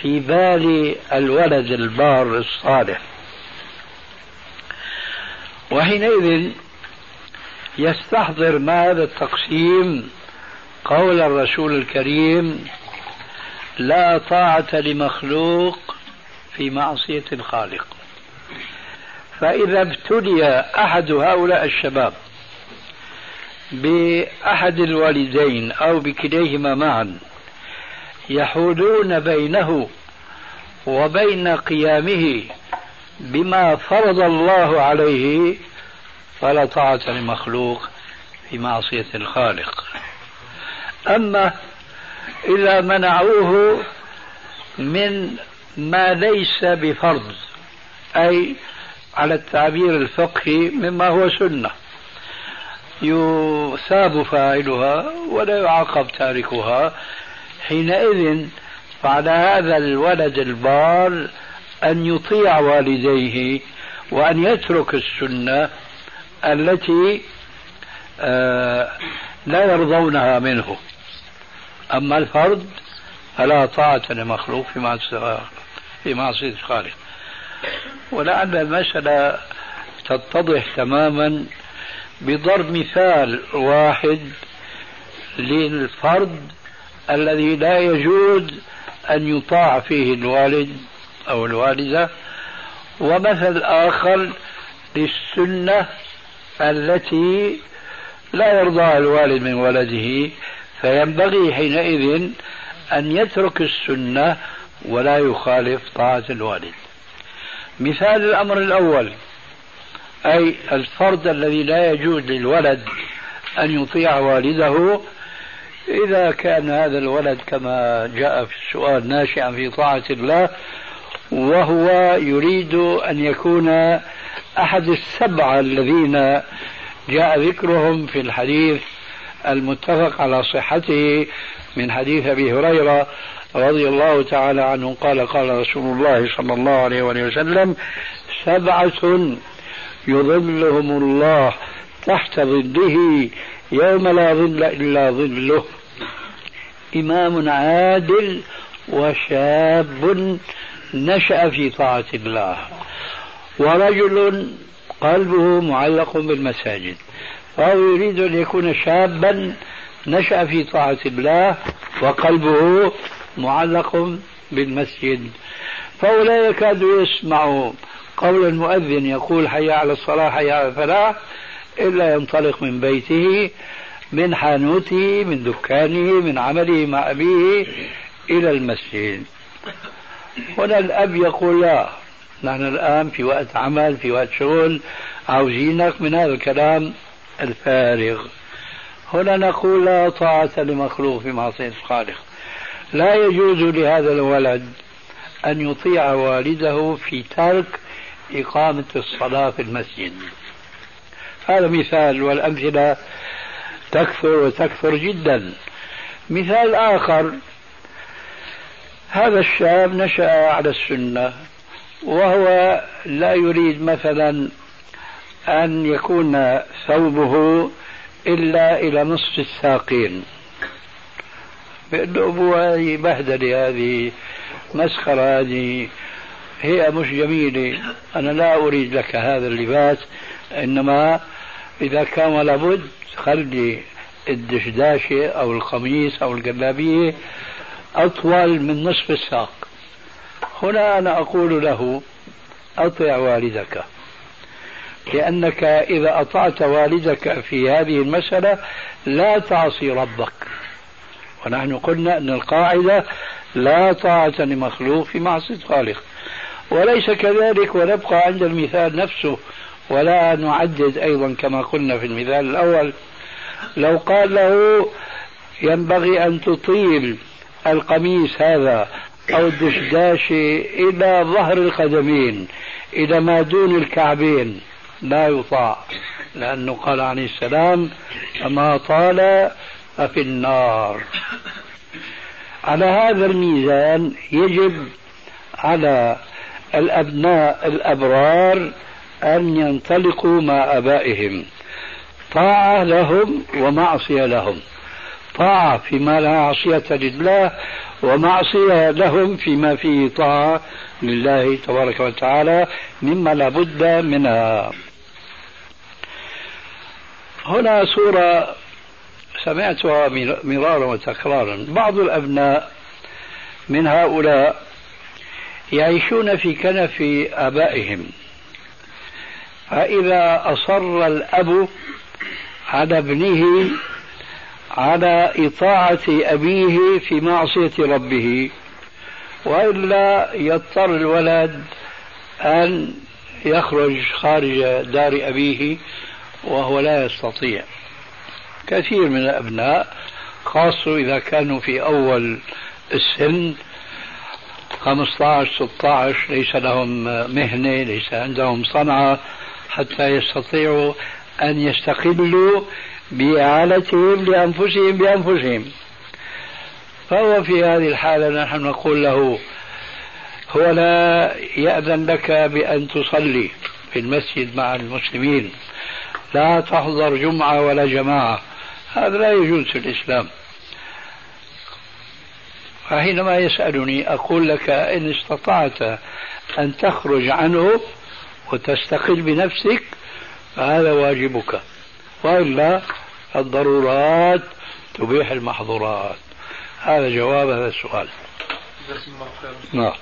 في بال الولد البار الصالح. وحينئذ يستحضر ما هذا التقسيم؟ قول الرسول الكريم لا طاعة لمخلوق في معصية الخالق. فإذا ابتلي أحد هؤلاء الشباب بأحد الوالدين أو بكليهما معا يحولون بينه وبين قيامه بما فرض الله عليه فلا طاعة لمخلوق في معصية الخالق. أما إذا منعوه من ما ليس بفرض أي على التعبير الفقهي مما هو سنة يثاب فاعلها ولا يعاقب تاركها حينئذ فعلى هذا الولد البار أن يطيع والديه وأن يترك السنة التي آه، لا يرضونها منه. أما الفرد فلا طاعة لمخلوق في معصية في معصية الخالق ولعل المسألة تتضح تماما بضرب مثال واحد للفرد الذي لا يجوز أن يطاع فيه الوالد أو الوالدة ومثل آخر للسنة التي لا يرضاها الوالد من ولده فينبغي حينئذ أن يترك السنة ولا يخالف طاعة الوالد. مثال الأمر الأول أي الفرد الذي لا يجوز للولد أن يطيع والده إذا كان هذا الولد كما جاء في السؤال ناشئا في طاعة الله وهو يريد أن يكون أحد السبعة الذين جاء ذكرهم في الحديث المتفق على صحته من حديث أبي هريرة رضي الله تعالى عنه قال قال رسول الله صلى الله عليه وسلم سبعة يظلهم الله تحت ظله يوم لا ظل إلا ظله إمام عادل وشاب نشأ في طاعة الله ورجل قلبه معلق بالمساجد فهو يريد أن يكون شابا نشأ في طاعة الله وقلبه معلق بالمسجد. فهو لا يكاد يسمع قول المؤذن يقول حي على الصلاة حي على الفلاح إلا ينطلق من بيته من حانوته من دكانه من عمله مع أبيه إلى المسجد. هنا الأب يقول لا نحن الآن في وقت عمل في وقت شغل عاوزينك من هذا الكلام الفارغ. هنا نقول لا طاعة لمخلوق في معصية الخالق. لا يجوز لهذا الولد أن يطيع والده في ترك إقامة الصلاة في المسجد. هذا مثال والأمثلة تكثر وتكثر جدا. مثال آخر. هذا الشاب نشأ على السنة. وهو لا يريد مثلا أن يكون ثوبه إلا إلى نصف الساقين بأنه هذه بهدلة هذه مسخرة هذه. هي مش جميلة. أنا لا أريد لك هذا اللباس إنما إذا كان لابد خلي الدشداشة أو القميص أو الجلابية أطول من نصف الساق هنا أنا أقول له أطع والدك. لأنك إذا أطعت والدك في هذه المسألة لا تعصي ربك. ونحن قلنا أن القاعدة لا طاعة لمخلوق في معصية خالق. وليس كذلك ونبقى عند المثال نفسه ولا نعدد أيضا كما قلنا في المثال الأول. لو قال له ينبغي أن تطيل القميص هذا أو الدشداشة إلى ظهر القدمين إلى ما دون الكعبين. لا يطاع لأنه قال عليه السلام فما طال ففي النار. على هذا الميزان يجب على الأبناء الأبرار أن ينطلقوا مع آبائهم. طاعة لهم ومعصية لهم. طاعة فيما لا عصية لله ومعصية لهم فيما فيه طاعة لله تبارك وتعالى مما لا بد منها. هنا صورة سمعتها مرارا وتكرارا. بعض الأبناء من هؤلاء يعيشون في كنف آبائهم. فإذا أصر الأب على ابنه على إطاعة أبيه في معصية ربه وإلا يضطر الولد أن يخرج خارج دار أبيه وهو لا يستطيع. كثير من الأبناء خاصة إذا كانوا في أول السن 15 16 ليس لهم مهنة ليس عندهم صنعة حتى يستطيعوا أن يستقلوا بإعالتهم لأنفسهم بأنفسهم. فهو في هذه الحالة نحن نقول له هو لا يأذن لك بأن تصلي في المسجد مع المسلمين. لا تحضر جمعة ولا جماعة. هذا لا يجوز في الإسلام. فحينما يسألني أقول لك إن استطعت أن تخرج عنه وتستقل بنفسك فهذا واجبك. وإلا الضرورات تبيح المحظورات. هذا جواب هذا السؤال. نعم.